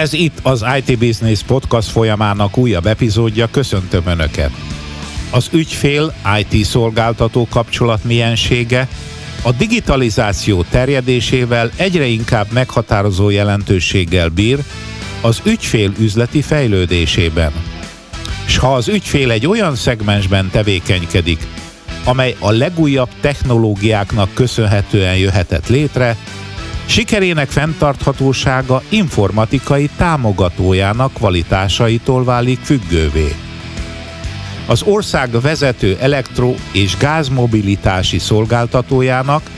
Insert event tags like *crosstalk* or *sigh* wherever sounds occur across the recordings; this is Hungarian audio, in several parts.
Ez itt az IT Business Podcast folyamának újabb epizódja, köszöntöm Önöket! Az ügyfél IT szolgáltató kapcsolat miensége a digitalizáció terjedésével egyre inkább meghatározó jelentőséggel bír az ügyfél üzleti fejlődésében. És ha az ügyfél egy olyan szegmensben tevékenykedik, amely a legújabb technológiáknak köszönhetően jöhetett létre, Sikerének fenntarthatósága informatikai támogatójának kvalitásaitól válik függővé. Az ország vezető elektro- és gázmobilitási szolgáltatójának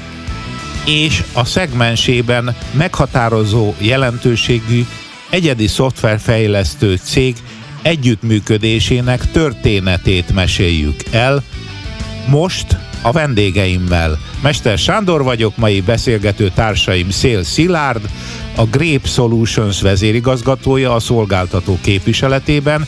és a szegmensében meghatározó jelentőségű egyedi szoftverfejlesztő cég együttműködésének történetét meséljük el, most a vendégeimmel. Mester Sándor vagyok, mai beszélgető társaim Szél Szilárd, a Grape Solutions vezérigazgatója a szolgáltató képviseletében,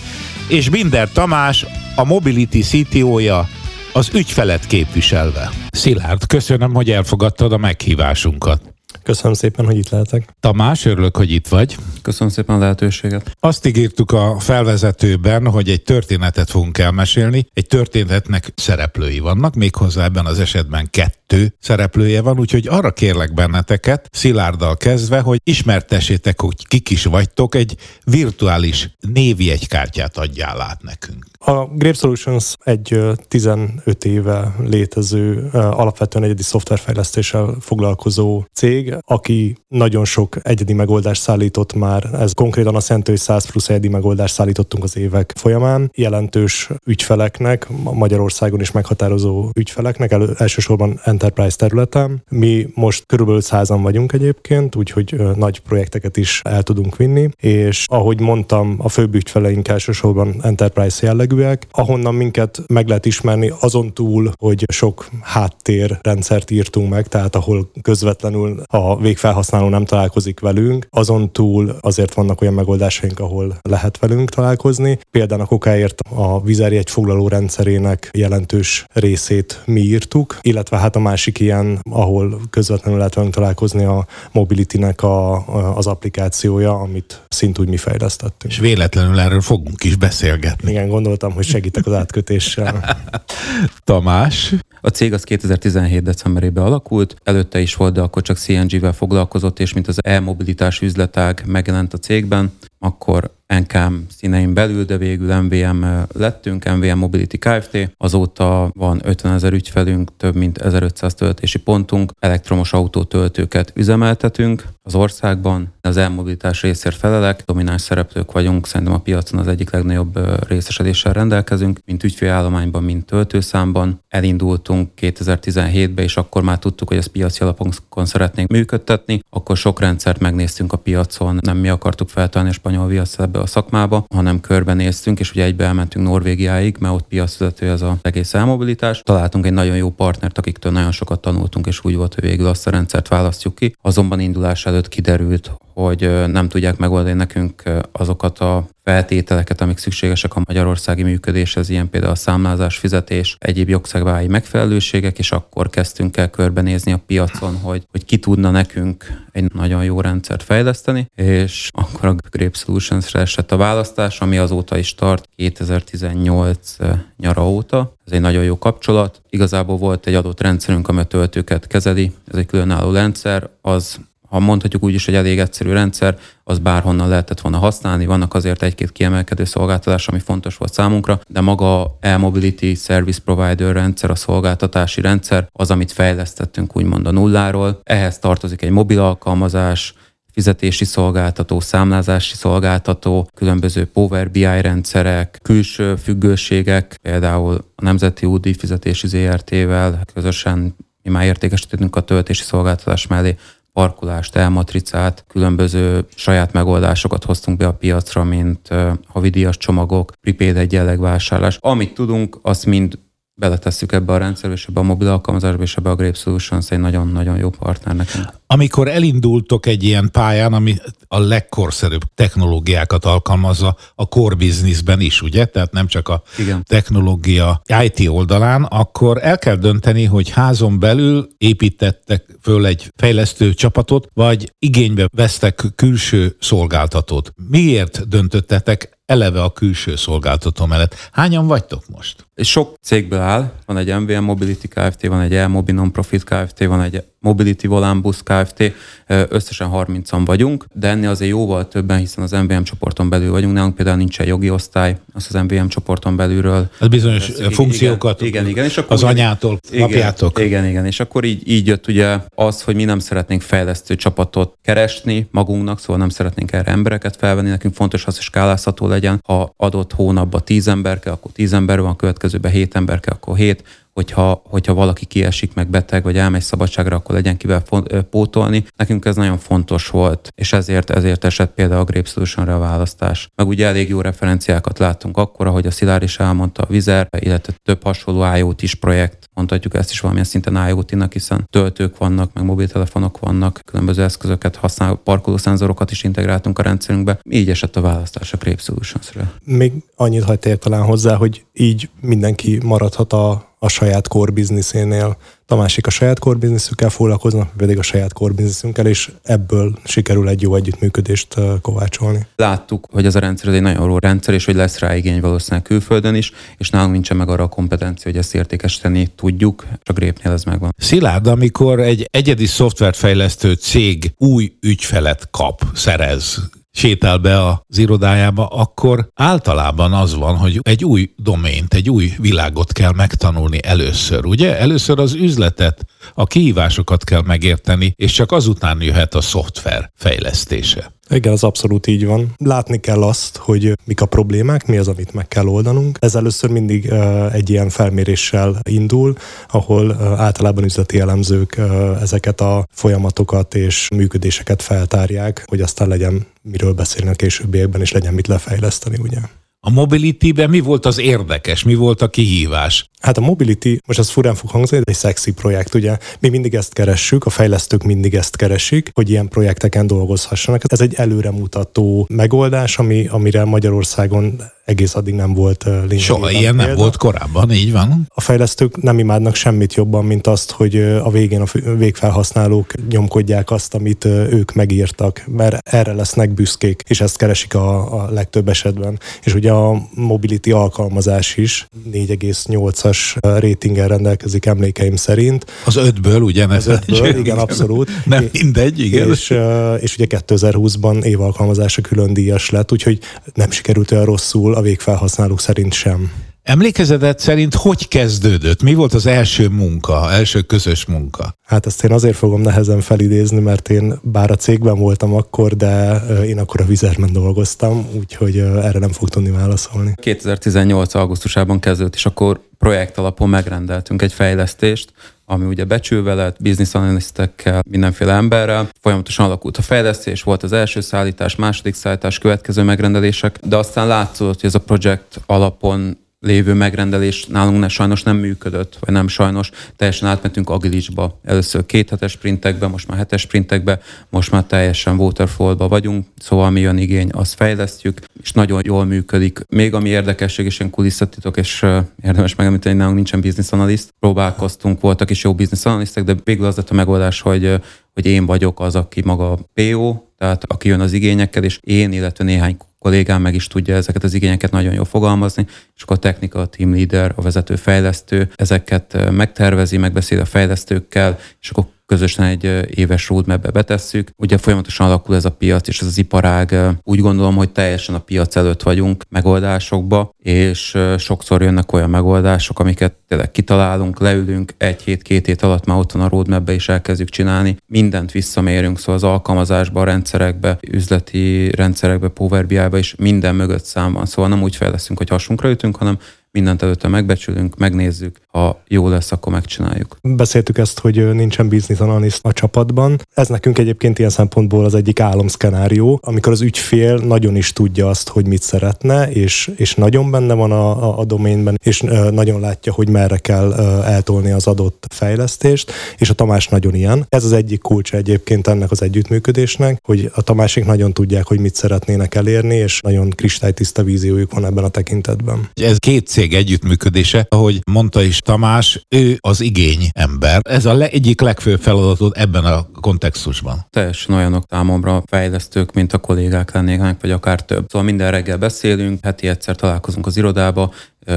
és Binder Tamás, a Mobility CTO-ja, az ügyfelet képviselve. Szilárd, köszönöm, hogy elfogadtad a meghívásunkat. Köszönöm szépen, hogy itt lehetek. Tamás, örülök, hogy itt vagy. Köszönöm szépen a lehetőséget. Azt ígértük a felvezetőben, hogy egy történetet fogunk elmesélni. Egy történetnek szereplői vannak, méghozzá ebben az esetben kettő szereplője van, úgyhogy arra kérlek benneteket, Szilárddal kezdve, hogy ismertessétek, hogy kik is vagytok, egy virtuális névjegykártyát adjál át nekünk. A Grape Solutions egy 15 éve létező, alapvetően egyedi szoftverfejlesztéssel foglalkozó cég, aki nagyon sok egyedi megoldást szállított már. Ez konkrétan azt jelenti, hogy 100 plusz egyedi megoldást szállítottunk az évek folyamán. Jelentős ügyfeleknek, Magyarországon is meghatározó ügyfeleknek, elő, elsősorban enterprise területen. Mi most körülbelül százan vagyunk egyébként, úgyhogy nagy projekteket is el tudunk vinni, és ahogy mondtam, a főbb ügyfeleink elsősorban enterprise jellegű, jellegűek, ahonnan minket meg lehet ismerni azon túl, hogy sok háttérrendszert írtunk meg, tehát ahol közvetlenül a végfelhasználó nem találkozik velünk, azon túl azért vannak olyan megoldásaink, ahol lehet velünk találkozni. Például a kokáért a egy foglaló rendszerének jelentős részét mi írtuk, illetve hát a másik ilyen, ahol közvetlenül lehet velünk találkozni a Mobility-nek a, az applikációja, amit szintúgy mi fejlesztettünk. És véletlenül erről fogunk is beszélgetni. Igen, gondoltam gondoltam, hogy segítek az átkötéssel. *laughs* Tamás? A cég az 2017. decemberében alakult, előtte is volt, de akkor csak CNG-vel foglalkozott, és mint az e-mobilitás üzletág megjelent a cégben, akkor NKM színein belül, de végül MVM lettünk, MVM Mobility Kft. Azóta van 50 ezer ügyfelünk, több mint 1500 töltési pontunk, elektromos autótöltőket üzemeltetünk az országban. Az elmobilitás részért felelek, domináns szereplők vagyunk, szerintem a piacon az egyik legnagyobb részesedéssel rendelkezünk, mint ügyfélállományban, mint töltőszámban. Elindultunk 2017-ben, és akkor már tudtuk, hogy ezt piaci alapon szeretnénk működtetni. Akkor sok rendszert megnéztünk a piacon, nem mi akartuk feltalálni a viaszt ebbe a szakmába, hanem körbenéztünk, és ugye egybe elmentünk Norvégiáig, mert ott piacvezető ez az egész elmobilitás. Találtunk egy nagyon jó partnert, akiktől nagyon sokat tanultunk, és úgy volt, hogy végül azt a rendszert választjuk ki. Azonban indulás előtt kiderült, hogy nem tudják megoldani nekünk azokat a feltételeket, amik szükségesek a magyarországi működéshez, ilyen például a számlázás, fizetés, egyéb jogszabályi megfelelőségek, és akkor kezdtünk el körbenézni a piacon, hogy, hogy ki tudna nekünk egy nagyon jó rendszert fejleszteni, és akkor a Grape Solutions-re esett a választás, ami azóta is tart 2018 nyara óta. Ez egy nagyon jó kapcsolat. Igazából volt egy adott rendszerünk, ami a töltőket kezeli, ez egy különálló rendszer, az ha mondhatjuk úgy is, hogy elég egyszerű rendszer, az bárhonnan lehetett volna használni. Vannak azért egy-két kiemelkedő szolgáltatás, ami fontos volt számunkra, de maga e-mobility service provider rendszer, a szolgáltatási rendszer, az, amit fejlesztettünk úgymond a nulláról. Ehhez tartozik egy mobil alkalmazás, fizetési szolgáltató, számlázási szolgáltató, különböző Power BI rendszerek, külső függőségek, például a Nemzeti Údi Fizetési ZRT-vel közösen mi már értékesítettünk a töltési szolgáltatás mellé parkolást, elmatricát, különböző saját megoldásokat hoztunk be a piacra, mint havidíjas csomagok, prepaid egyenlegvásárlás. Amit tudunk, azt mind beletesszük ebbe a rendszerbe, és ebbe a mobil alkalmazásba, és ebbe a Grape Solutions egy nagyon-nagyon jó partner nekünk. Amikor elindultok egy ilyen pályán, ami a legkorszerűbb technológiákat alkalmazza a core businessben is, ugye? Tehát nem csak a Igen. technológia IT oldalán, akkor el kell dönteni, hogy házon belül építettek föl egy fejlesztő csapatot, vagy igénybe vesztek külső szolgáltatót. Miért döntöttetek eleve a külső szolgáltató mellett. Hányan vagytok most? Sok cégből áll, van egy MVM Mobility Kft., van egy Elmobi Non-Profit Kft., van egy Mobility Volambus Kft. Összesen 30-an vagyunk, de ennél azért jóval többen, hiszen az MVM csoporton belül vagyunk. Nálunk például nincsen jogi osztály, azt az MVM csoporton belülről. Ez bizonyos lesz, funkciókat igen, igen, igen, és akkor az ugye, anyától, igen. Igen, igen, és akkor így, így jött ugye az, hogy mi nem szeretnénk fejlesztő csapatot keresni magunknak, szóval nem szeretnénk erre embereket felvenni, nekünk fontos az, hogy skálázható legyen. Ha adott hónapban 10 ember kell, akkor 10 ember van, a következőben 7 ember kell, akkor 7 hogyha, hogyha valaki kiesik, meg beteg, vagy elmegy szabadságra, akkor legyen kivel pótolni. Nekünk ez nagyon fontos volt, és ezért, ezért esett például a Grape solution a választás. Meg ugye elég jó referenciákat láttunk akkor, ahogy a Szilár is elmondta, a Vizer, illetve több hasonló IoT is projekt, mondhatjuk ezt is valamilyen szinten IoT-nak, hiszen töltők vannak, meg mobiltelefonok vannak, különböző eszközöket használó parkolószenzorokat is integráltunk a rendszerünkbe. Így esett a választás a Grape Solutions-re. Még annyit hagyt talán hozzá, hogy így mindenki maradhat a a saját core businessénél. A másik a saját core businessükkel foglalkoznak, pedig a saját core businessünkkel, és ebből sikerül egy jó együttműködést kovácsolni. Láttuk, hogy ez a rendszer egy nagyon jó rendszer, és hogy lesz rá igény valószínűleg külföldön is, és nálunk nincsen meg arra a kompetencia, hogy ezt értékesíteni tudjuk, a grépnél ez megvan. Szilárd, amikor egy egyedi szoftverfejlesztő cég új ügyfelet kap, szerez, sétál be az irodájába, akkor általában az van, hogy egy új domént, egy új világot kell megtanulni először, ugye? Először az üzletet, a kihívásokat kell megérteni, és csak azután jöhet a szoftver fejlesztése. Igen, az abszolút így van. Látni kell azt, hogy mik a problémák, mi az, amit meg kell oldanunk. Ez először mindig egy ilyen felméréssel indul, ahol általában üzleti elemzők ezeket a folyamatokat és működéseket feltárják, hogy aztán legyen miről beszélni a későbbiekben, és legyen mit lefejleszteni, ugye. A Mobility-ben mi volt az érdekes, mi volt a kihívás? Hát a Mobility, most az furán fog hangzni, de egy szexi projekt, ugye. Mi mindig ezt keressük, a fejlesztők mindig ezt keresik, hogy ilyen projekteken dolgozhassanak. Ez egy előremutató megoldás, ami, amire Magyarországon egész addig nem volt lényegében. Soha ilyen példa. nem volt korábban, így van. A fejlesztők nem imádnak semmit jobban, mint azt, hogy a végén a végfelhasználók nyomkodják azt, amit ők megírtak, mert erre lesznek büszkék, és ezt keresik a, a legtöbb esetben. És ugye a mobility alkalmazás is 4,8-as rétingen rendelkezik emlékeim szerint. Az ötből, ugye? Az ötből, *laughs* igen, abszolút. Nem mindegy, igen. És, és ugye 2020-ban évalkalmazása külön díjas lett, úgyhogy nem sikerült olyan rosszul a végfelhasználók szerint sem. Emlékezetet szerint hogy kezdődött? Mi volt az első munka, első közös munka? Hát ezt én azért fogom nehezen felidézni, mert én bár a cégben voltam akkor, de én akkor a vizerben dolgoztam, úgyhogy erre nem fog tudni válaszolni. 2018. augusztusában kezdődött, és akkor projekt alapon megrendeltünk egy fejlesztést, ami ugye becsülve lett, business analysztekkel, mindenféle emberrel. Folyamatosan alakult a fejlesztés, volt az első szállítás, második szállítás, következő megrendelések, de aztán látszott, hogy ez a projekt alapon lévő megrendelés nálunk ne, sajnos nem működött, vagy nem sajnos, teljesen átmentünk agilisba. Először két hetes sprintekbe, most már hetes sprintekbe, most már teljesen waterfallba vagyunk, szóval mi jön igény, azt fejlesztjük, és nagyon jól működik. Még ami érdekesség, és ilyen kulisszatitok, és érdemes megemlíteni, nálunk nincsen business analyst. Próbálkoztunk, voltak is jó business analistek, de végül az lett a megoldás, hogy, hogy én vagyok az, aki maga PO, tehát aki jön az igényekkel, és én, illetve néhány kollégám meg is tudja ezeket az igényeket nagyon jól fogalmazni, és akkor a technika, a team leader, a vezető fejlesztő ezeket megtervezi, megbeszél a fejlesztőkkel, és akkor közösen egy éves roadmap-be betesszük. Ugye folyamatosan alakul ez a piac, és ez az iparág úgy gondolom, hogy teljesen a piac előtt vagyunk megoldásokba, és sokszor jönnek olyan megoldások, amiket tényleg kitalálunk, leülünk, egy hét, két hét alatt már ott van a roadmap és elkezdjük csinálni. Mindent visszamérünk, szóval az alkalmazásba, a rendszerekbe, üzleti rendszerekbe, Power BI-ba is minden mögött szám van. Szóval nem úgy fejleszünk, hogy hasunkra ütünk, hanem mindent előtte megbecsülünk, megnézzük. Ha jó lesz, akkor megcsináljuk. Beszéltük ezt, hogy nincsen business analyst a csapatban. Ez nekünk egyébként ilyen szempontból az egyik álomszkenárió, amikor az ügyfél nagyon is tudja azt, hogy mit szeretne, és, és nagyon benne van a, a, a doménben, és nagyon látja, hogy merre kell eltolni az adott fejlesztést, és a Tamás nagyon ilyen. Ez az egyik kulcsa egyébként ennek az együttműködésnek, hogy a Tamásik nagyon tudják, hogy mit szeretnének elérni, és nagyon kristálytiszta víziójuk van ebben a tekintetben. Ez két cég együttműködése, ahogy mondta is Tamás, ő az igény ember. Ez a le, egyik legfőbb feladatod ebben a kontextusban. Teljesen olyanok számomra fejlesztők, mint a kollégák lennének, vagy akár több. Szóval minden reggel beszélünk, heti egyszer találkozunk az irodába,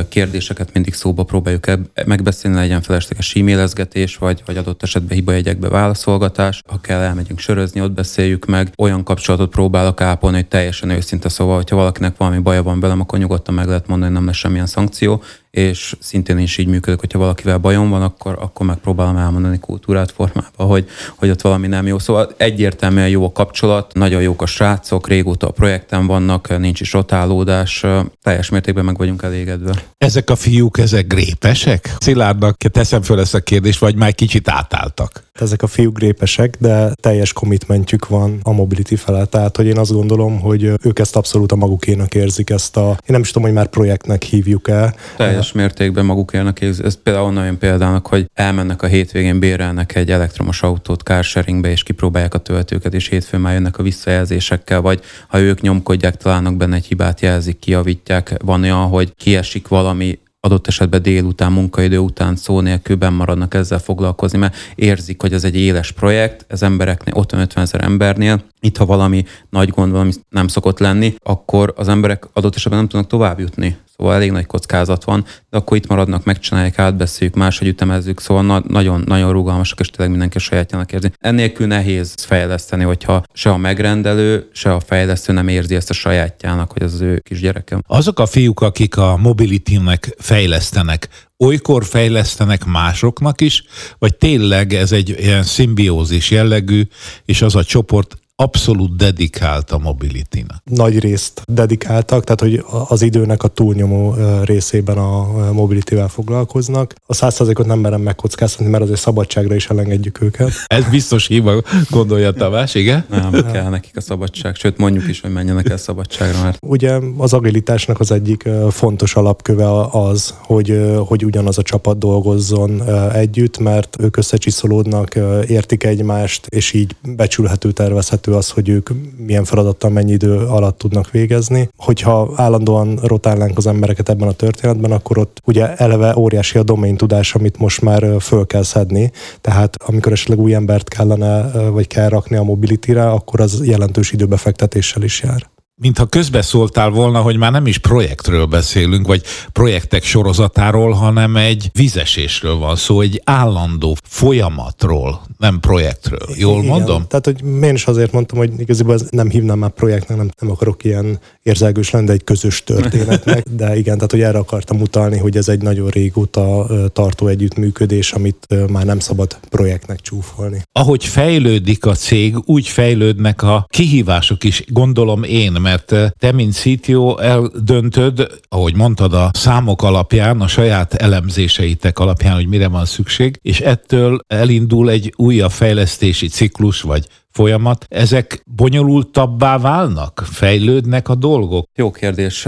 kérdéseket mindig szóba próbáljuk megbeszélni, legyen felesleges e-mailezgetés, vagy, vagy adott esetben hibajegyekbe válaszolgatás. Ha kell, elmegyünk sörözni, ott beszéljük meg. Olyan kapcsolatot próbálok ápolni, hogy teljesen őszinte, szóval, hogyha valakinek valami baja van velem, akkor nyugodtan meg lehet mondani, nem lesz semmilyen szankció, és szintén is így működök, hogyha valakivel bajom van, akkor, akkor megpróbálom elmondani kultúrát formában, hogy, hogy ott valami nem jó. Szóval egyértelműen jó a kapcsolat, nagyon jók a srácok, régóta a projekten vannak, nincs is rotálódás, teljes mértékben meg vagyunk elégedve. Ezek a fiúk, ezek grépesek? Szilárdnak teszem föl ezt a kérdést, vagy már kicsit átálltak? Ezek a fiúk grépesek, de teljes commitmentjük van a mobility felett. Tehát, hogy én azt gondolom, hogy ők ezt abszolút a magukénak érzik, ezt a, én nem is tudom, hogy már projektnek hívjuk el. Teljes mértékben magukénak érzik. Ez például onnan jön példának, hogy elmennek a hétvégén, bérelnek egy elektromos autót carsharingbe, és kipróbálják a töltőket, és hétfőn már jönnek a visszajelzésekkel, vagy ha ők nyomkodják, találnak benne egy hibát, jelzik, kiavítják. Van olyan, hogy kiesik valami, adott esetben délután, munkaidő után szó nélkül maradnak ezzel foglalkozni, mert érzik, hogy ez egy éles projekt, ez embereknél, 50-50 ezer embernél, itt ha valami nagy gond, valami nem szokott lenni, akkor az emberek adott esetben nem tudnak tovább jutni. Szóval elég nagy kockázat van, de akkor itt maradnak, megcsinálják, átbeszéljük, máshogy ütemezzük, szóval na- nagyon, nagyon rugalmasak, és tényleg mindenki sajátjának érzi. Ennélkül nehéz fejleszteni, hogyha se a megrendelő, se a fejlesztő nem érzi ezt a sajátjának, hogy az az ő kisgyerekem. Azok a fiúk, akik a mobility-nek fejlesztenek, olykor fejlesztenek másoknak is, vagy tényleg ez egy ilyen szimbiózis jellegű, és az a csoport abszolút dedikált a mobility-nak. Nagy részt dedikáltak, tehát hogy az időnek a túlnyomó részében a mobility-vel foglalkoznak. A százszerzékot nem merem megkockáztatni, mert azért szabadságra is elengedjük őket. Ez biztos hiba, gondolja Tamás, igen? Nem, nem, kell nekik a szabadság, sőt mondjuk is, hogy menjenek el szabadságra. Mert... Ugye az agilitásnak az egyik fontos alapköve az, hogy, hogy ugyanaz a csapat dolgozzon együtt, mert ők összecsiszolódnak, értik egymást, és így becsülhető, tervezhető elképesztő az, hogy ők milyen feladattal mennyi idő alatt tudnak végezni. Hogyha állandóan rotálnánk az embereket ebben a történetben, akkor ott ugye eleve óriási a domain tudás, amit most már föl kell szedni. Tehát amikor esetleg új embert kellene, vagy kell rakni a mobilitire, akkor az jelentős időbefektetéssel is jár mintha közbeszóltál volna, hogy már nem is projektről beszélünk, vagy projektek sorozatáról, hanem egy vízesésről van szó, egy állandó folyamatról, nem projektről. Jól Igen. mondom? Tehát, hogy én is azért mondtam, hogy igazából ez nem hívnám már projektnek, nem, nem akarok ilyen érzelgős lenni, de egy közös történetnek, *laughs* de igen, tehát, hogy erre akartam utalni, hogy ez egy nagyon régóta tartó együttműködés, amit már nem szabad projektnek csúfolni. Ahogy fejlődik a cég, úgy fejlődnek a kihívások is, gondolom én, mert te, mint CTO eldöntöd, ahogy mondtad, a számok alapján, a saját elemzéseitek alapján, hogy mire van szükség, és ettől elindul egy újabb fejlesztési ciklus, vagy folyamat. Ezek bonyolultabbá válnak? Fejlődnek a dolgok? Jó kérdés.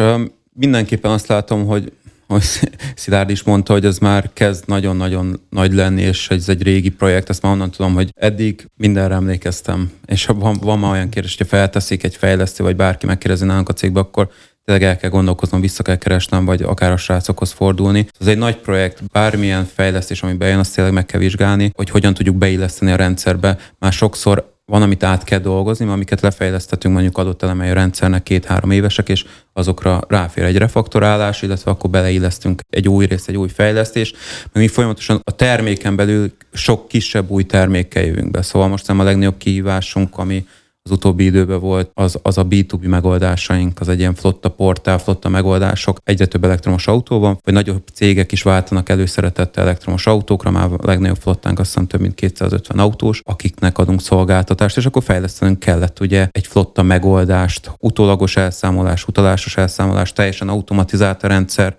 Mindenképpen azt látom, hogy hogy *laughs* Szilárd is mondta, hogy ez már kezd nagyon-nagyon nagy lenni, és ez egy régi projekt, ezt már onnan tudom, hogy eddig mindenre emlékeztem, és ha van, van már olyan kérdés, hogyha felteszik egy fejlesztő, vagy bárki megkérdezi nálunk a cégbe, akkor tényleg el kell gondolkoznom, vissza kell keresnem, vagy akár a srácokhoz fordulni. Ez egy nagy projekt, bármilyen fejlesztés, ami bejön, azt tényleg meg kell vizsgálni, hogy hogyan tudjuk beilleszteni a rendszerbe. Már sokszor van, amit át kell dolgozni, amiket lefejlesztettünk mondjuk adott elemei a rendszernek két-három évesek, és azokra ráfér egy refaktorálás, illetve akkor beleillesztünk egy új rész, egy új fejlesztés, mert mi folyamatosan a terméken belül sok kisebb új termékkel jövünk be. Szóval most nem a legnagyobb kihívásunk, ami az utóbbi időben volt, az, az a B2B megoldásaink, az egy ilyen flotta portál, flotta megoldások. Egyre több elektromos autó van, vagy nagyobb cégek is váltanak előszeretettel elektromos autókra, már a legnagyobb flottánk azt hiszem több mint 250 autós, akiknek adunk szolgáltatást, és akkor fejlesztenünk kellett ugye egy flotta megoldást, utólagos elszámolás, utalásos elszámolás, teljesen automatizált a rendszer,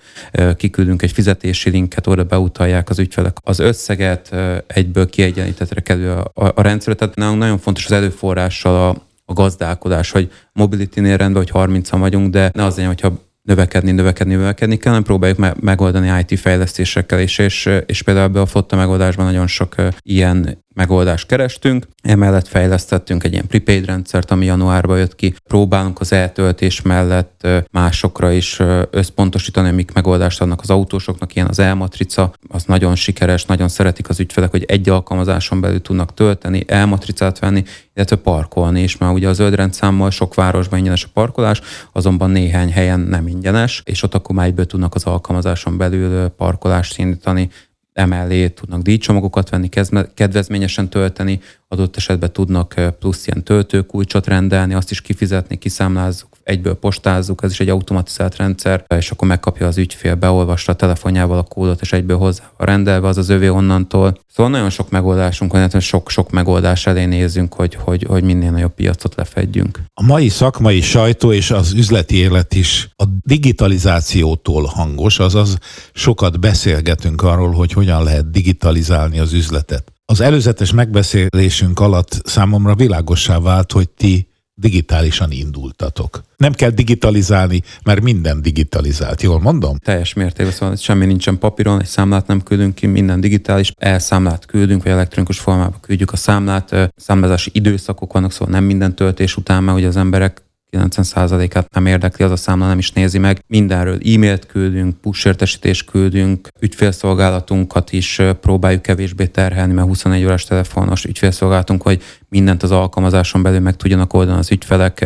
kiküldünk egy fizetési linket, oda beutalják az ügyfelek az összeget, egyből kiegyenlítetre kerül a, a, a rendszer. Tehát nagyon fontos az előforrással a, a gazdálkodás, hogy mobility-nél rendben, hogy 30-an vagyunk, de ne az legyen, hogyha növekedni, növekedni, növekedni kell, hanem próbáljuk me- megoldani IT fejlesztésekkel is, és, és például ebbe a flotta megoldásban nagyon sok ilyen megoldást kerestünk. Emellett fejlesztettünk egy ilyen prepaid rendszert, ami januárban jött ki. Próbálunk az eltöltés mellett másokra is összpontosítani, amik megoldást adnak az autósoknak, ilyen az elmatrica, az nagyon sikeres, nagyon szeretik az ügyfelek, hogy egy alkalmazáson belül tudnak tölteni, elmatricát venni, illetve parkolni is, mert ugye a zöld rendszámmal sok városban ingyenes a parkolás, azonban néhány helyen nem ingyenes, és ott akkor már egyből tudnak az alkalmazáson belül parkolást indítani, emellé tudnak díjcsomagokat venni, kedvezményesen tölteni, adott esetben tudnak plusz ilyen töltőkulcsot rendelni, azt is kifizetni, kiszámlázzuk, egyből postázzuk, ez is egy automatizált rendszer, és akkor megkapja az ügyfél, beolvassa a telefonjával a kódot, és egyből hozzá a rendelve az az övé onnantól. Szóval nagyon sok megoldásunk van, sok-sok megoldás elé nézzünk, hogy, hogy, hogy minél nagyobb piacot lefedjünk. A mai szakmai sajtó és az üzleti élet is a digitalizációtól hangos, azaz sokat beszélgetünk arról, hogy hogyan lehet digitalizálni az üzletet. Az előzetes megbeszélésünk alatt számomra világossá vált, hogy ti digitálisan indultatok. Nem kell digitalizálni, mert minden digitalizált, jól mondom? Teljes mértékben, szóval semmi nincsen papíron, egy számlát nem küldünk ki, minden digitális, elszámlát küldünk, vagy elektronikus formában küldjük a számlát, számlázási időszakok vannak, szóval nem minden töltés után, mert ugye az emberek 90%-át nem érdekli, az a számla nem is nézi meg. Mindenről e-mailt küldünk, push értesítést küldünk, ügyfélszolgálatunkat is próbáljuk kevésbé terhelni, mert 21 órás telefonos ügyfélszolgálatunk, hogy mindent az alkalmazáson belül meg tudjanak oldani az ügyfelek,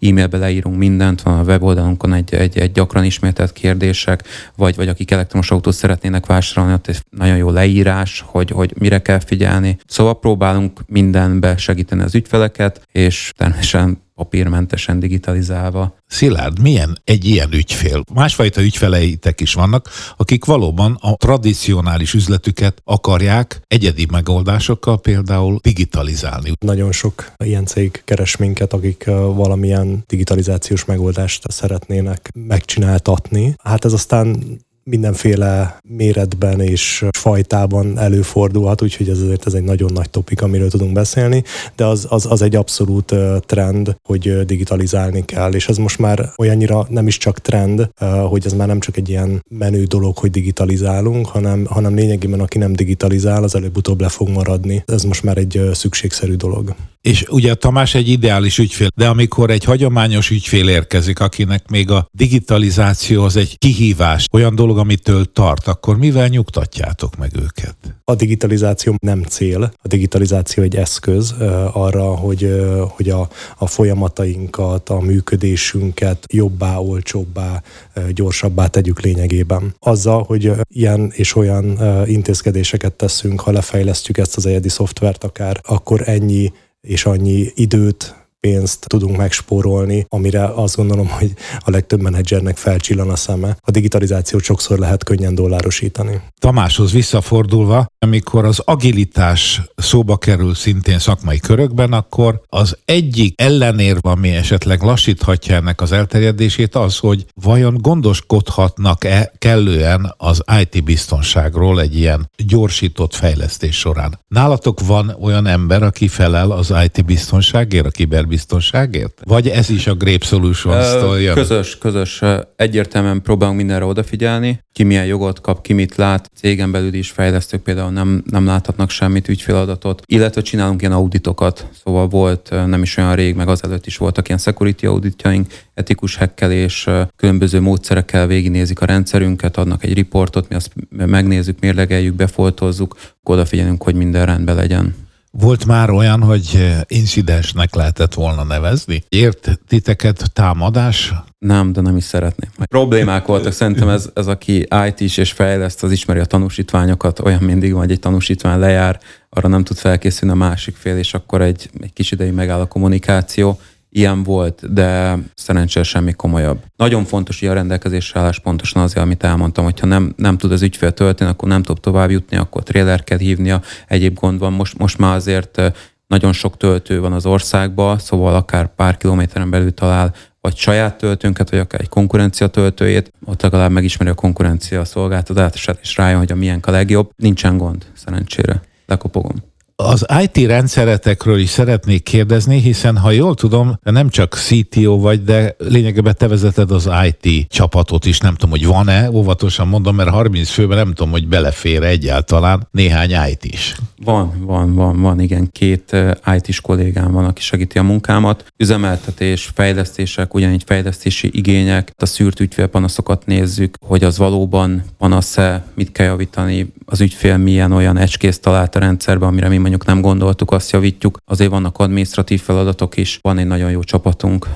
e-mailbe leírunk mindent, van a weboldalunkon egy, egy, egy gyakran ismételt kérdések, vagy, vagy akik elektromos autót szeretnének vásárolni, ott egy nagyon jó leírás, hogy, hogy mire kell figyelni. Szóval próbálunk mindenbe segíteni az ügyfeleket, és természetesen papírmentesen digitalizálva. Szilárd, milyen egy ilyen ügyfél? Másfajta ügyfeleitek is vannak, akik valóban a tradicionális üzletüket akarják egyedi megoldásokkal például digitalizálni. Nagyon sok ilyen cég keres minket, akik valamilyen digitalizációs megoldást szeretnének megcsináltatni. Hát ez aztán mindenféle méretben és fajtában előfordulhat, úgyhogy ez azért ez egy nagyon nagy topik, amiről tudunk beszélni, de az, az, az egy abszolút trend, hogy digitalizálni kell, és ez most már olyannyira nem is csak trend, hogy ez már nem csak egy ilyen menő dolog, hogy digitalizálunk, hanem, hanem lényegében aki nem digitalizál, az előbb-utóbb le fog maradni. Ez most már egy szükségszerű dolog. És ugye Tamás egy ideális ügyfél, de amikor egy hagyományos ügyfél érkezik, akinek még a digitalizáció az egy kihívás, olyan dolog, amitől tart, akkor mivel nyugtatjátok meg őket? A digitalizáció nem cél, a digitalizáció egy eszköz arra, hogy, hogy a, a folyamatainkat, a működésünket jobbá, olcsóbbá, gyorsabbá tegyük lényegében. Azzal, hogy ilyen és olyan intézkedéseket teszünk, ha lefejlesztjük ezt az egyedi szoftvert akár, akkor ennyi és annyi időt, pénzt tudunk megspórolni, amire azt gondolom, hogy a legtöbb menedzsernek felcsillan a szeme. A digitalizációt sokszor lehet könnyen dollárosítani. Tamáshoz visszafordulva, amikor az agilitás szóba kerül szintén szakmai körökben, akkor az egyik ellenérv, ami esetleg lassíthatja ennek az elterjedését, az, hogy vajon gondoskodhatnak-e kellően az IT biztonságról egy ilyen gyorsított fejlesztés során. Nálatok van olyan ember, aki felel az IT biztonságért, a kiberbiztonságért? Vagy ez is a Grape Solutions-tól jön? Közös, közös. Egyértelműen próbálunk mindenre odafigyelni, ki milyen jogot kap, ki mit lát. Cégen belül is fejlesztők például nem, nem láthatnak semmit ügyféladatot, illetve csinálunk ilyen auditokat. Szóval volt nem is olyan rég, meg azelőtt is voltak ilyen security auditjaink, etikus hekkelés, különböző módszerekkel végignézik a rendszerünket, adnak egy riportot, mi azt megnézzük, mérlegeljük, befoltozzuk, odafigyelünk, hogy minden rendben legyen. Volt már olyan, hogy incidensnek lehetett volna nevezni? Ért titeket támadás? Nem, de nem is szeretném. Problémák voltak, szerintem ez, ez aki IT is és fejleszt, az ismeri a tanúsítványokat, olyan mindig van, hogy egy tanúsítvány lejár, arra nem tud felkészülni a másik fél, és akkor egy, egy kis ideig megáll a kommunikáció. Ilyen volt, de szerencsére semmi komolyabb. Nagyon fontos, hogy a rendelkezésre állás pontosan azért, amit elmondtam, hogyha nem, nem tud az ügyfél tölteni, akkor nem tud tovább jutni, akkor trailer kell hívnia, egyéb gond van. Most, most már azért nagyon sok töltő van az országban, szóval akár pár kilométeren belül talál vagy saját töltőnket, vagy akár egy konkurencia töltőjét, ott legalább megismeri a konkurencia szolgáltatását, és rájön, hogy a miénk a legjobb. Nincsen gond, szerencsére. Lekopogom. Az IT rendszeretekről is szeretnék kérdezni, hiszen ha jól tudom, nem csak CTO vagy, de lényegében te vezeted az IT csapatot is, nem tudom, hogy van-e, óvatosan mondom, mert 30 főben nem tudom, hogy belefér egyáltalán néhány IT is. Van, van, van, van, igen. Két IT-s kollégám van, aki segíti a munkámat. Üzemeltetés, fejlesztések, ugyanígy fejlesztési igények, a szűrt ügyfélpanaszokat nézzük, hogy az valóban panasz-e, mit kell javítani, az ügyfél milyen olyan ecskész talált a rendszerben, amire mi mondjuk nem gondoltuk, azt javítjuk. Azért vannak administratív feladatok is, van egy nagyon jó csapatunk,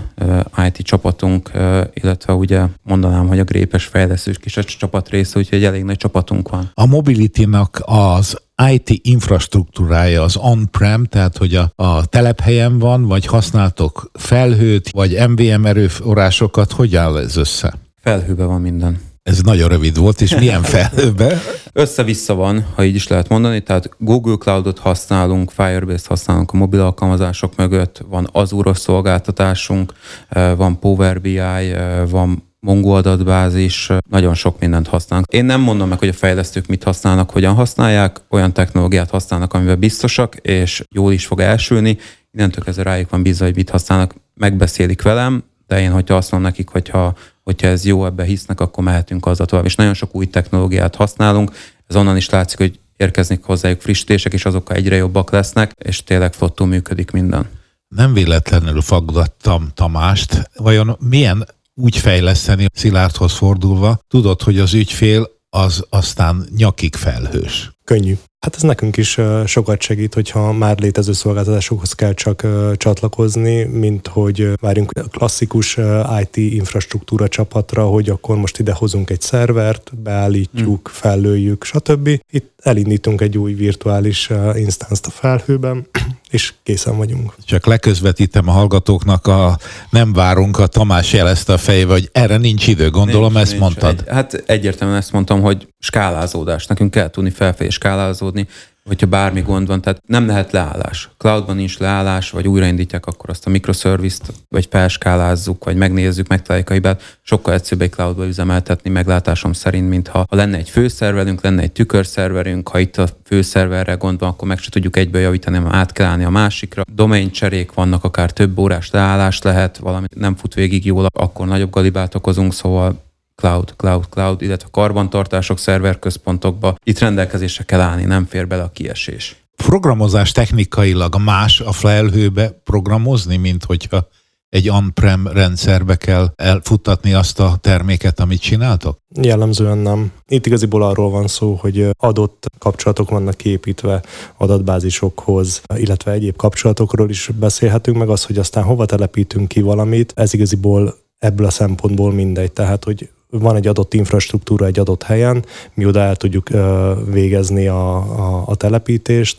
IT csapatunk, illetve ugye mondanám, hogy a grépes fejlesztős kis csapat része, úgyhogy elég nagy csapatunk van. A Mobility-nak az IT infrastruktúrája az on-prem, tehát hogy a, a telephelyen van, vagy használtok felhőt, vagy MVM erőforrásokat, hogy áll ez össze? Felhőben van minden. Ez nagyon rövid volt, és milyen *laughs* felhőbe? Össze-vissza van, ha így is lehet mondani, tehát Google Cloudot használunk, Firebase-t használunk a mobil alkalmazások mögött, van Azure szolgáltatásunk, eh, van Power BI, eh, van Mongo adatbázis, nagyon sok mindent használunk. Én nem mondom meg, hogy a fejlesztők mit használnak, hogyan használják, olyan technológiát használnak, amivel biztosak, és jól is fog elsülni. Innentől kezdve rájuk van bízva, hogy mit használnak, megbeszélik velem, de én, hogyha azt mondom nekik, hogyha, hogyha ez jó, ebbe hisznek, akkor mehetünk azzal tovább. És nagyon sok új technológiát használunk, ez onnan is látszik, hogy érkeznek hozzájuk frissítések, és azokkal egyre jobbak lesznek, és tényleg flottul működik minden. Nem véletlenül faggattam Tamást. Vajon milyen úgy fejleszteni Szilárdhoz fordulva, tudod, hogy az ügyfél az aztán nyakig felhős. Könnyű. Hát ez nekünk is sokat segít, hogyha már létező szolgáltatásokhoz kell csak csatlakozni, mint hogy várjunk klasszikus IT infrastruktúra csapatra, hogy akkor most ide hozunk egy szervert, beállítjuk, hmm. fellőjük, stb. Itt elindítunk egy új virtuális instance a felhőben, és készen vagyunk. Csak leközvetítem a hallgatóknak, a nem várunk, a Tamás jelezte a fejével, hogy erre nincs idő, gondolom nincs, ezt nincs. mondtad. Egy, hát egyértelműen ezt mondtam, hogy skálázódás. Nekünk kell tudni felfelé skálázódni, hogyha bármi gond van, tehát nem lehet leállás. Cloudban nincs leállás, vagy újraindítják, akkor azt a microservice-t, vagy felskálázzuk, vagy megnézzük, megtaláljuk a hibát. Sokkal egyszerűbb egy cloudba üzemeltetni meglátásom szerint, mint ha, ha lenne egy főszerverünk, lenne egy tükörszerverünk, ha itt a főszerverre gond van, akkor meg se tudjuk egyből javítani, hanem át kell állni a másikra. Domain cserék vannak, akár több órás leállás lehet, valami nem fut végig jól, akkor nagyobb galibát okozunk, szóval cloud, cloud, cloud, illetve karbantartások szerverközpontokba. Itt rendelkezésre kell állni, nem fér bele a kiesés. Programozás technikailag más a felhőbe programozni, mint hogyha egy on-prem rendszerbe kell elfuttatni azt a terméket, amit csináltok? Jellemzően nem. Itt igaziból arról van szó, hogy adott kapcsolatok vannak kiépítve adatbázisokhoz, illetve egyéb kapcsolatokról is beszélhetünk, meg az, hogy aztán hova telepítünk ki valamit, ez igaziból ebből a szempontból mindegy. Tehát, hogy van egy adott infrastruktúra egy adott helyen, mi oda el tudjuk végezni a, a, a telepítést,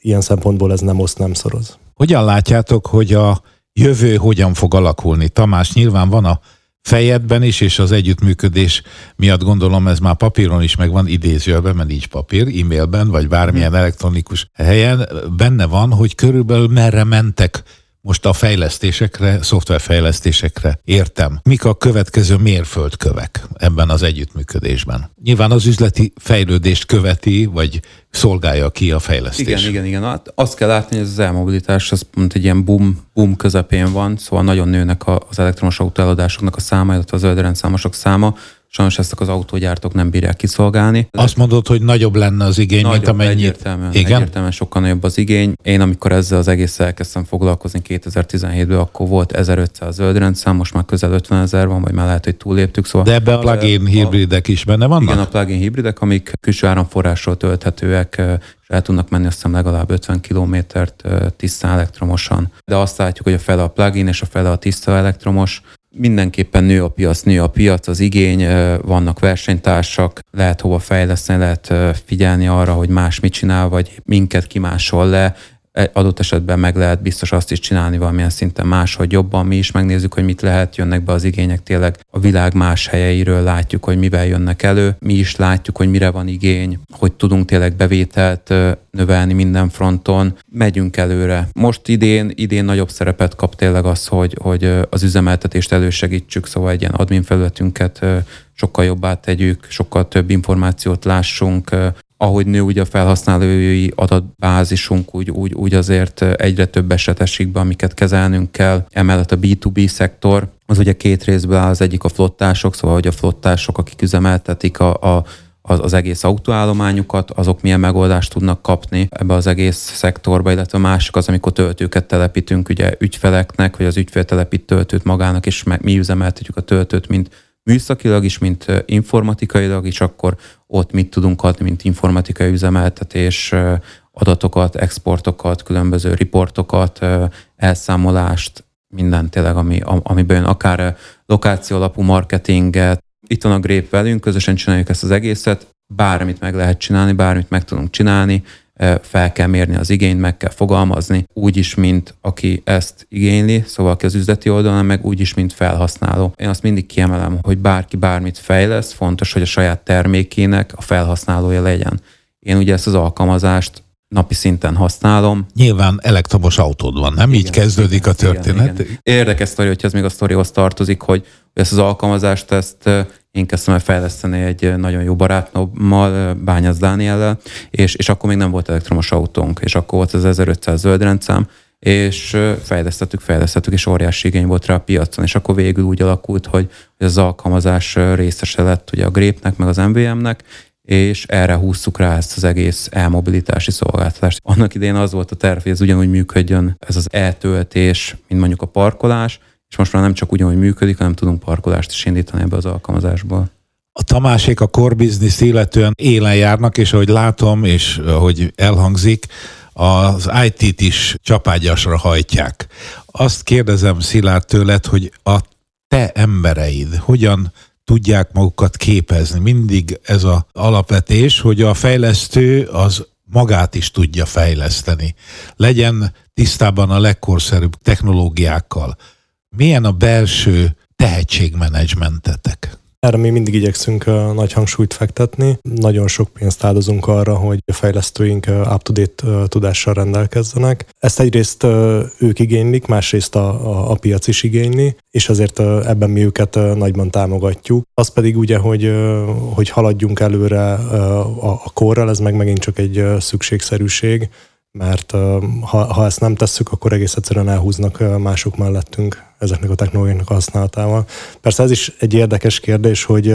ilyen szempontból ez nem oszt, nem szoroz. Hogyan látjátok, hogy a jövő hogyan fog alakulni? Tamás, nyilván van a fejedben is, és az együttműködés miatt gondolom ez már papíron is megvan idézőben, mert nincs papír, e-mailben, vagy bármilyen elektronikus helyen, benne van, hogy körülbelül merre mentek most a fejlesztésekre, szoftverfejlesztésekre értem. Mik a következő mérföldkövek ebben az együttműködésben? Nyilván az üzleti fejlődést követi, vagy szolgálja ki a fejlesztés. Igen, igen, igen. Hát azt kell látni, hogy ez az elmobilitás az pont egy ilyen boom, boom közepén van, szóval nagyon nőnek az elektromos autóeladásoknak a száma, illetve az zöldrendszámosok száma, Sajnos ezt az autógyártók nem bírják kiszolgálni. Azt mondod, hogy nagyobb lenne az igény, nagyobb, mint amennyit... Egyértelműen, Igen? egyértelműen sokkal nagyobb az igény. Én amikor ezzel az egész elkezdtem foglalkozni 2017-ben, akkor volt 1500 zöldrendszám, most már közel 50 ezer van, vagy már lehet, hogy túléptük. Szóval De ebben a plug-in hibridek is benne vannak? Igen, a plug-in hibridek, amik külső áramforrásról tölthetőek, és el tudnak menni azt hiszem legalább 50 kilométert tiszta elektromosan. De azt látjuk, hogy a fele a plug-in és a fele a tiszta elektromos, mindenképpen nő a piac, nő a piac, az igény, vannak versenytársak, lehet hova fejleszteni, lehet figyelni arra, hogy más mit csinál, vagy minket kimásol le, adott esetben meg lehet biztos azt is csinálni valamilyen szinten máshogy jobban. Mi is megnézzük, hogy mit lehet, jönnek be az igények tényleg a világ más helyeiről, látjuk, hogy mivel jönnek elő. Mi is látjuk, hogy mire van igény, hogy tudunk tényleg bevételt növelni minden fronton. Megyünk előre. Most idén, idén nagyobb szerepet kap tényleg az, hogy, hogy az üzemeltetést elősegítsük, szóval egy ilyen admin felületünket sokkal jobbá tegyük, sokkal több információt lássunk, ahogy nő ugye a felhasználói adatbázisunk, úgy, úgy, úgy azért egyre több eset esik be, amiket kezelnünk kell. Emellett a B2B szektor, az ugye két részből áll, az egyik a flottások, szóval hogy a flottások, akik üzemeltetik a, a az, az egész autóállományukat, azok milyen megoldást tudnak kapni ebbe az egész szektorba, illetve a másik az, amikor töltőket telepítünk ugye ügyfeleknek, vagy az ügyfél telepít töltőt magának, és meg, mi üzemeltetjük a töltőt, mint műszakilag is, mint informatikailag is, akkor ott mit tudunk adni, mint informatikai üzemeltetés, adatokat, exportokat, különböző riportokat, elszámolást, minden tényleg, ami, amiben akár lokáció alapú marketinget. Itt van a Grép velünk, közösen csináljuk ezt az egészet, bármit meg lehet csinálni, bármit meg tudunk csinálni, fel kell mérni az igényt, meg kell fogalmazni, úgy is, mint aki ezt igényli, szóval aki az üzleti oldalon, meg úgy is, mint felhasználó. Én azt mindig kiemelem, hogy bárki bármit fejlesz, fontos, hogy a saját termékének a felhasználója legyen. Én ugye ezt az alkalmazást napi szinten használom. Nyilván elektromos autód van, nem? Igen, Így kezdődik igen, a történet. Igen, igen. Érdekes sztori, hogyha ez még a sztorihoz tartozik, hogy ezt az alkalmazást, ezt én kezdtem el fejleszteni egy nagyon jó barátommal, Bányász Dániellel, és, és akkor még nem volt elektromos autónk, és akkor volt az 1500 zöldrendszám, és fejlesztettük, fejlesztettük, és óriási igény volt rá a piacon, és akkor végül úgy alakult, hogy az alkalmazás részese lett ugye a Grépnek, meg az MVM-nek, és erre húztuk rá ezt az egész elmobilitási szolgáltatást. Annak idején az volt a terv, hogy ez ugyanúgy működjön, ez az eltöltés, mint mondjuk a parkolás, és most már nem csak ugyanúgy működik, hanem tudunk parkolást is indítani ebbe az alkalmazásból. A Tamásék a core business illetően élen járnak, és ahogy látom, és ahogy elhangzik, az IT-t is csapágyasra hajtják. Azt kérdezem Szilárd tőled, hogy a te embereid hogyan tudják magukat képezni. Mindig ez az alapvetés, hogy a fejlesztő az magát is tudja fejleszteni. Legyen tisztában a legkorszerűbb technológiákkal. Milyen a belső tehetségmenedzsmentetek? Erre mi mindig igyekszünk nagy hangsúlyt fektetni. Nagyon sok pénzt áldozunk arra, hogy a fejlesztőink up-to-date tudással rendelkezzenek. Ezt egyrészt ők igénylik, másrészt a, a, a piac is igényli, és azért ebben mi őket nagyban támogatjuk. Az pedig ugye, hogy, hogy haladjunk előre a, a korral, ez meg megint csak egy szükségszerűség mert ha, ha ezt nem tesszük, akkor egész egyszerűen elhúznak mások mellettünk ezeknek a technológiáknak a használatával. Persze ez is egy érdekes kérdés, hogy,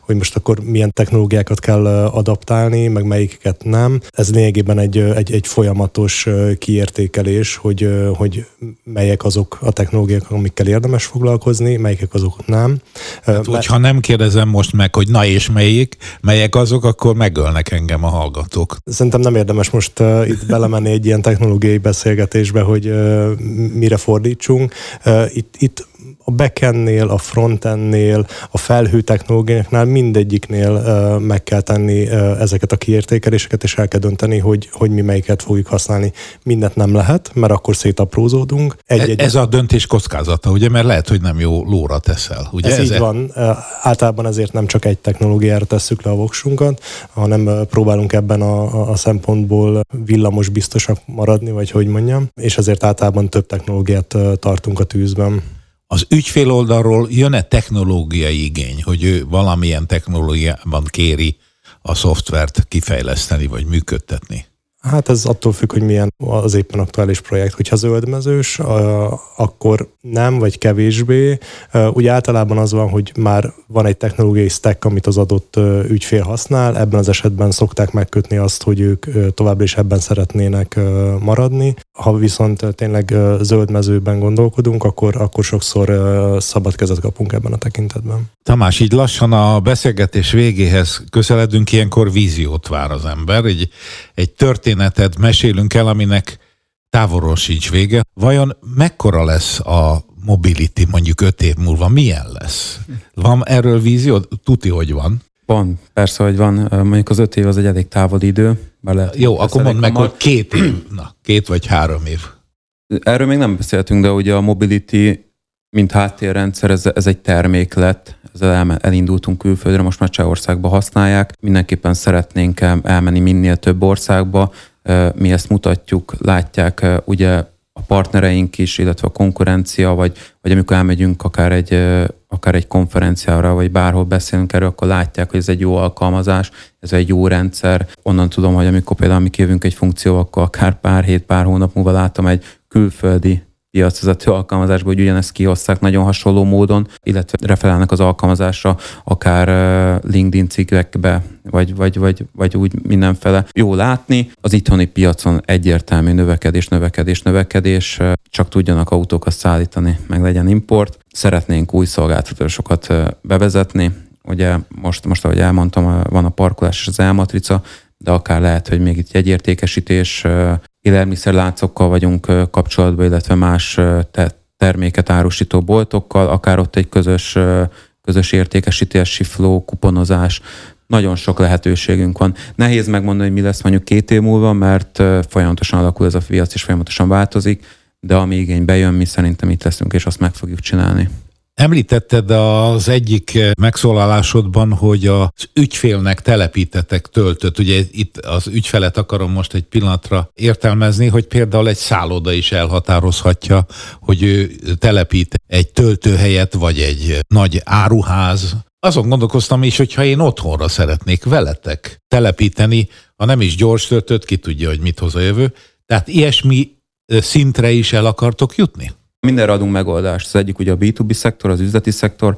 hogy most akkor milyen technológiákat kell adaptálni, meg melyiket nem. Ez lényegében egy, egy, egy folyamatos kiértékelés, hogy, hogy melyek azok a technológiák, amikkel érdemes foglalkozni, melyikek azok nem. Hát, hogyha nem kérdezem most meg, hogy na és melyik, melyek azok, akkor megölnek engem a hallgatók. Szerintem nem érdemes most itt belemenni egy ilyen technológiai beszélgetésbe, hogy mire fordítsunk. Uh, itt, itt a backendnél, a frontendnél, a felhő technológiáknál mindegyiknél meg kell tenni ezeket a kiértékeléseket, és el kell dönteni, hogy, hogy mi melyiket fogjuk használni. Mindent nem lehet, mert akkor szétaprózódunk. Egy, egy, ez a döntés kockázata, ugye, mert lehet, hogy nem jó lóra teszel. Ugye? Ez, ez így e... van. Általában ezért nem csak egy technológiára tesszük le a voksunkat, hanem próbálunk ebben a, a szempontból villamos biztosak maradni, vagy hogy mondjam, és ezért általában több technológiát tartunk a tűzben. Az ügyfél oldalról jön-e technológiai igény, hogy ő valamilyen technológiában kéri a szoftvert kifejleszteni vagy működtetni? Hát ez attól függ, hogy milyen az éppen aktuális projekt. Hogyha zöldmezős, akkor nem, vagy kevésbé. Úgy általában az van, hogy már van egy technológiai stack, amit az adott ügyfél használ. Ebben az esetben szokták megkötni azt, hogy ők továbbra is ebben szeretnének maradni. Ha viszont tényleg zöld mezőben gondolkodunk, akkor, akkor sokszor szabad kezet kapunk ebben a tekintetben. Tamás, így lassan a beszélgetés végéhez közeledünk, ilyenkor víziót vár az ember. Egy, egy történetet mesélünk el, aminek távolról sincs vége. Vajon mekkora lesz a mobility mondjuk öt év múlva milyen lesz? Van erről vízió? Tuti, hogy van. Van, persze, hogy van. Mondjuk az öt év az egy elég távoli idő. Bele, Jó, akkor mondd meg, hogy két év, na, két vagy három év. Erről még nem beszéltünk, de ugye a mobility, mint háttérrendszer, ez, ez egy termék lett, ezzel elindultunk külföldre, most már Csehországba használják. Mindenképpen szeretnénk elmenni minél több országba. Mi ezt mutatjuk, látják ugye a partnereink is, illetve a konkurencia, vagy, vagy amikor elmegyünk akár egy, akár egy konferenciára, vagy bárhol beszélünk erről, akkor látják, hogy ez egy jó alkalmazás, ez egy jó rendszer. Onnan tudom, hogy amikor például mi kívünk egy funkció, akkor akár pár hét, pár hónap múlva látom egy külföldi piacvezető alkalmazásba, hogy ugyanezt kihozták nagyon hasonló módon, illetve referálnak az alkalmazásra, akár LinkedIn cikkekbe, vagy, vagy, vagy, vagy úgy mindenfele. Jó látni, az itthoni piacon egyértelmű növekedés, növekedés, növekedés, csak tudjanak autókat szállítani, meg legyen import. Szeretnénk új szolgáltatásokat bevezetni, ugye most, most ahogy elmondtam, van a parkolás és az elmatrica, de akár lehet, hogy még itt jegyértékesítés, élelmiszerláncokkal vagyunk kapcsolatban, illetve más terméket árusító boltokkal, akár ott egy közös, közös értékesítési flow, kuponozás, nagyon sok lehetőségünk van. Nehéz megmondani, hogy mi lesz mondjuk két év múlva, mert folyamatosan alakul ez a piac, és folyamatosan változik, de ami igény bejön, mi szerintem itt leszünk, és azt meg fogjuk csinálni. Említetted az egyik megszólalásodban, hogy az ügyfélnek telepítetek töltött. Ugye itt az ügyfelet akarom most egy pillanatra értelmezni, hogy például egy szálloda is elhatározhatja, hogy ő telepít egy töltőhelyet, vagy egy nagy áruház. Azon gondolkoztam is, hogy ha én otthonra szeretnék veletek telepíteni, ha nem is gyors töltött, ki tudja, hogy mit hoz a jövő. Tehát ilyesmi szintre is el akartok jutni? Mindenre adunk megoldást. Az egyik ugye a B2B szektor, az üzleti szektor.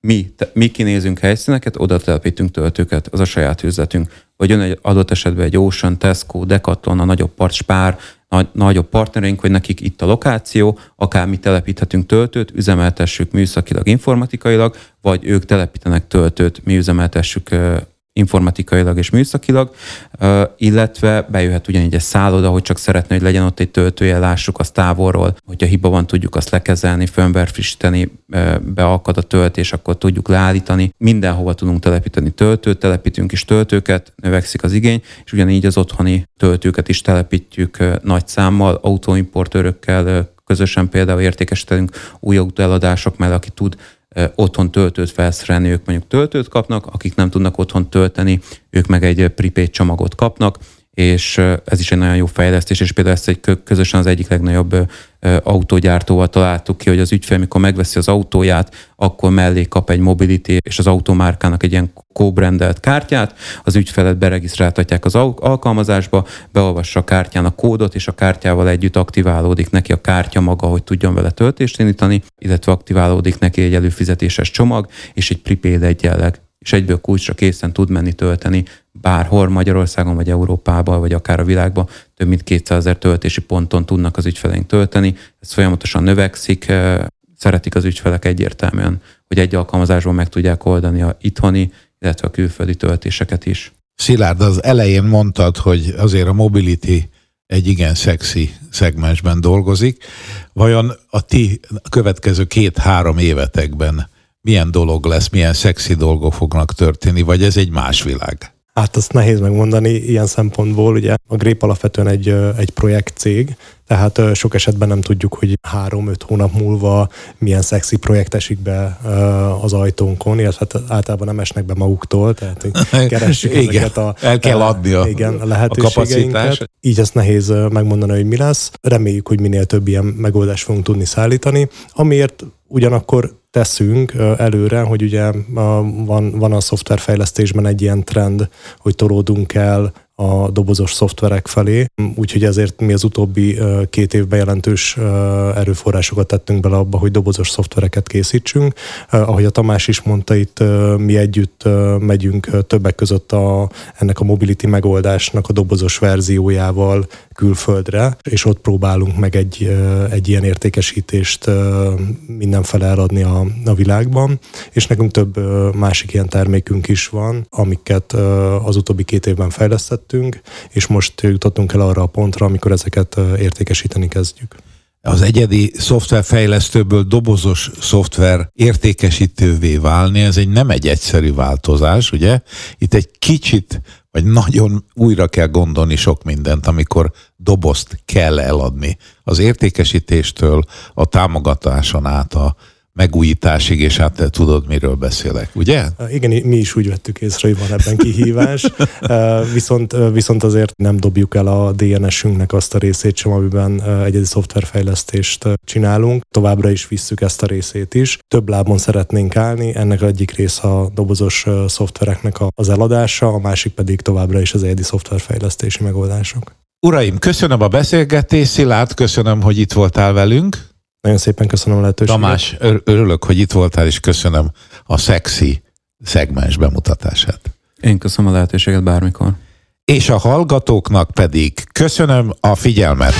Mi, te, mi kinézünk helyszíneket, oda telepítünk töltőket, az a saját üzletünk. Vagy jön egy adott esetben egy Ocean, Tesco, Decathlon, a nagyobb part, Spár, nagy, nagyobb partnereink, hogy nekik itt a lokáció, akár mi telepíthetünk töltőt, üzemeltessük műszakilag, informatikailag, vagy ők telepítenek töltőt, mi üzemeltessük informatikailag és műszakilag, illetve bejöhet ugyanígy egy szálloda, hogy csak szeretne, hogy legyen ott egy töltője, lássuk azt távolról, hogyha hiba van, tudjuk azt lekezelni, firmware frissíteni, beakad a töltés, akkor tudjuk leállítani. Mindenhova tudunk telepíteni töltőt, telepítünk is töltőket, növekszik az igény, és ugyanígy az otthoni töltőket is telepítjük nagy számmal, autóimportőrökkel közösen például értékesítünk új autó eladások mellett, aki tud otthon töltőt felszerelni, ők mondjuk töltőt kapnak, akik nem tudnak otthon tölteni, ők meg egy prepaid csomagot kapnak, és ez is egy nagyon jó fejlesztés, és például ezt egy közösen az egyik legnagyobb autógyártóval találtuk ki, hogy az ügyfél, mikor megveszi az autóját, akkor mellé kap egy mobility és az automárkának egy ilyen co-brandelt kártyát, az ügyfelet beregisztráltatják az alkalmazásba, beolvassa a kártyán a kódot, és a kártyával együtt aktiválódik neki a kártya maga, hogy tudjon vele töltést indítani, illetve aktiválódik neki egy előfizetéses csomag, és egy prepaid egyenleg. És egyből kulcsra készen tud menni tölteni bárhol Magyarországon, vagy Európában, vagy akár a világban több mint 200 ezer töltési ponton tudnak az ügyfeleink tölteni. Ez folyamatosan növekszik, szeretik az ügyfelek egyértelműen, hogy egy alkalmazásban meg tudják oldani a itthoni, illetve a külföldi töltéseket is. Szilárd, az elején mondtad, hogy azért a mobility egy igen szexi szegmensben dolgozik. Vajon a ti következő két-három évetekben milyen dolog lesz, milyen szexi dolgok fognak történni, vagy ez egy más világ? Hát azt nehéz megmondani ilyen szempontból, ugye a Grép alapvetően egy, egy projektcég, tehát sok esetben nem tudjuk, hogy három-öt hónap múlva milyen szexi projekt esik be az ajtónkon, illetve hát általában nem esnek be maguktól, tehát *laughs* keressük igen, ezeket a, el kell adni a, igen, a lehetőségeinket. A Így ezt nehéz megmondani, hogy mi lesz. Reméljük, hogy minél több ilyen megoldást fogunk tudni szállítani, amiért ugyanakkor teszünk előre, hogy ugye van, van a szoftverfejlesztésben egy ilyen trend, hogy tolódunk el a dobozos szoftverek felé, úgyhogy ezért mi az utóbbi két évben jelentős erőforrásokat tettünk bele abba, hogy dobozos szoftvereket készítsünk. Ahogy a Tamás is mondta, itt mi együtt megyünk többek között a, ennek a mobility megoldásnak a dobozos verziójával külföldre, és ott próbálunk meg egy, egy ilyen értékesítést mindenfele eladni a, a világban, és nekünk több másik ilyen termékünk is van, amiket az utóbbi két évben fejlesztettünk, és most jutottunk el arra a pontra, amikor ezeket értékesíteni kezdjük. az egyedi szoftverfejlesztőből dobozos szoftver értékesítővé válni, ez egy nem egy egyszerű változás, ugye? Itt egy kicsit, vagy nagyon újra kell gondolni sok mindent, amikor dobozt kell eladni. Az értékesítéstől a támogatáson át a megújításig, és hát te tudod, miről beszélek, ugye? Igen, mi is úgy vettük észre, hogy van ebben kihívás, *laughs* viszont, viszont azért nem dobjuk el a DNS-ünknek azt a részét sem, amiben egyedi szoftverfejlesztést csinálunk. Továbbra is visszük ezt a részét is. Több lábon szeretnénk állni, ennek egyik része a dobozos szoftvereknek az eladása, a másik pedig továbbra is az egyedi szoftverfejlesztési megoldások. Uraim, köszönöm a beszélgetést, Szilárd, köszönöm, hogy itt voltál velünk. Nagyon szépen köszönöm a lehetőséget. Tamás, örülök, hogy itt voltál, és köszönöm a szexi szegmens bemutatását. Én köszönöm a lehetőséget bármikor. És a hallgatóknak pedig köszönöm a figyelmet.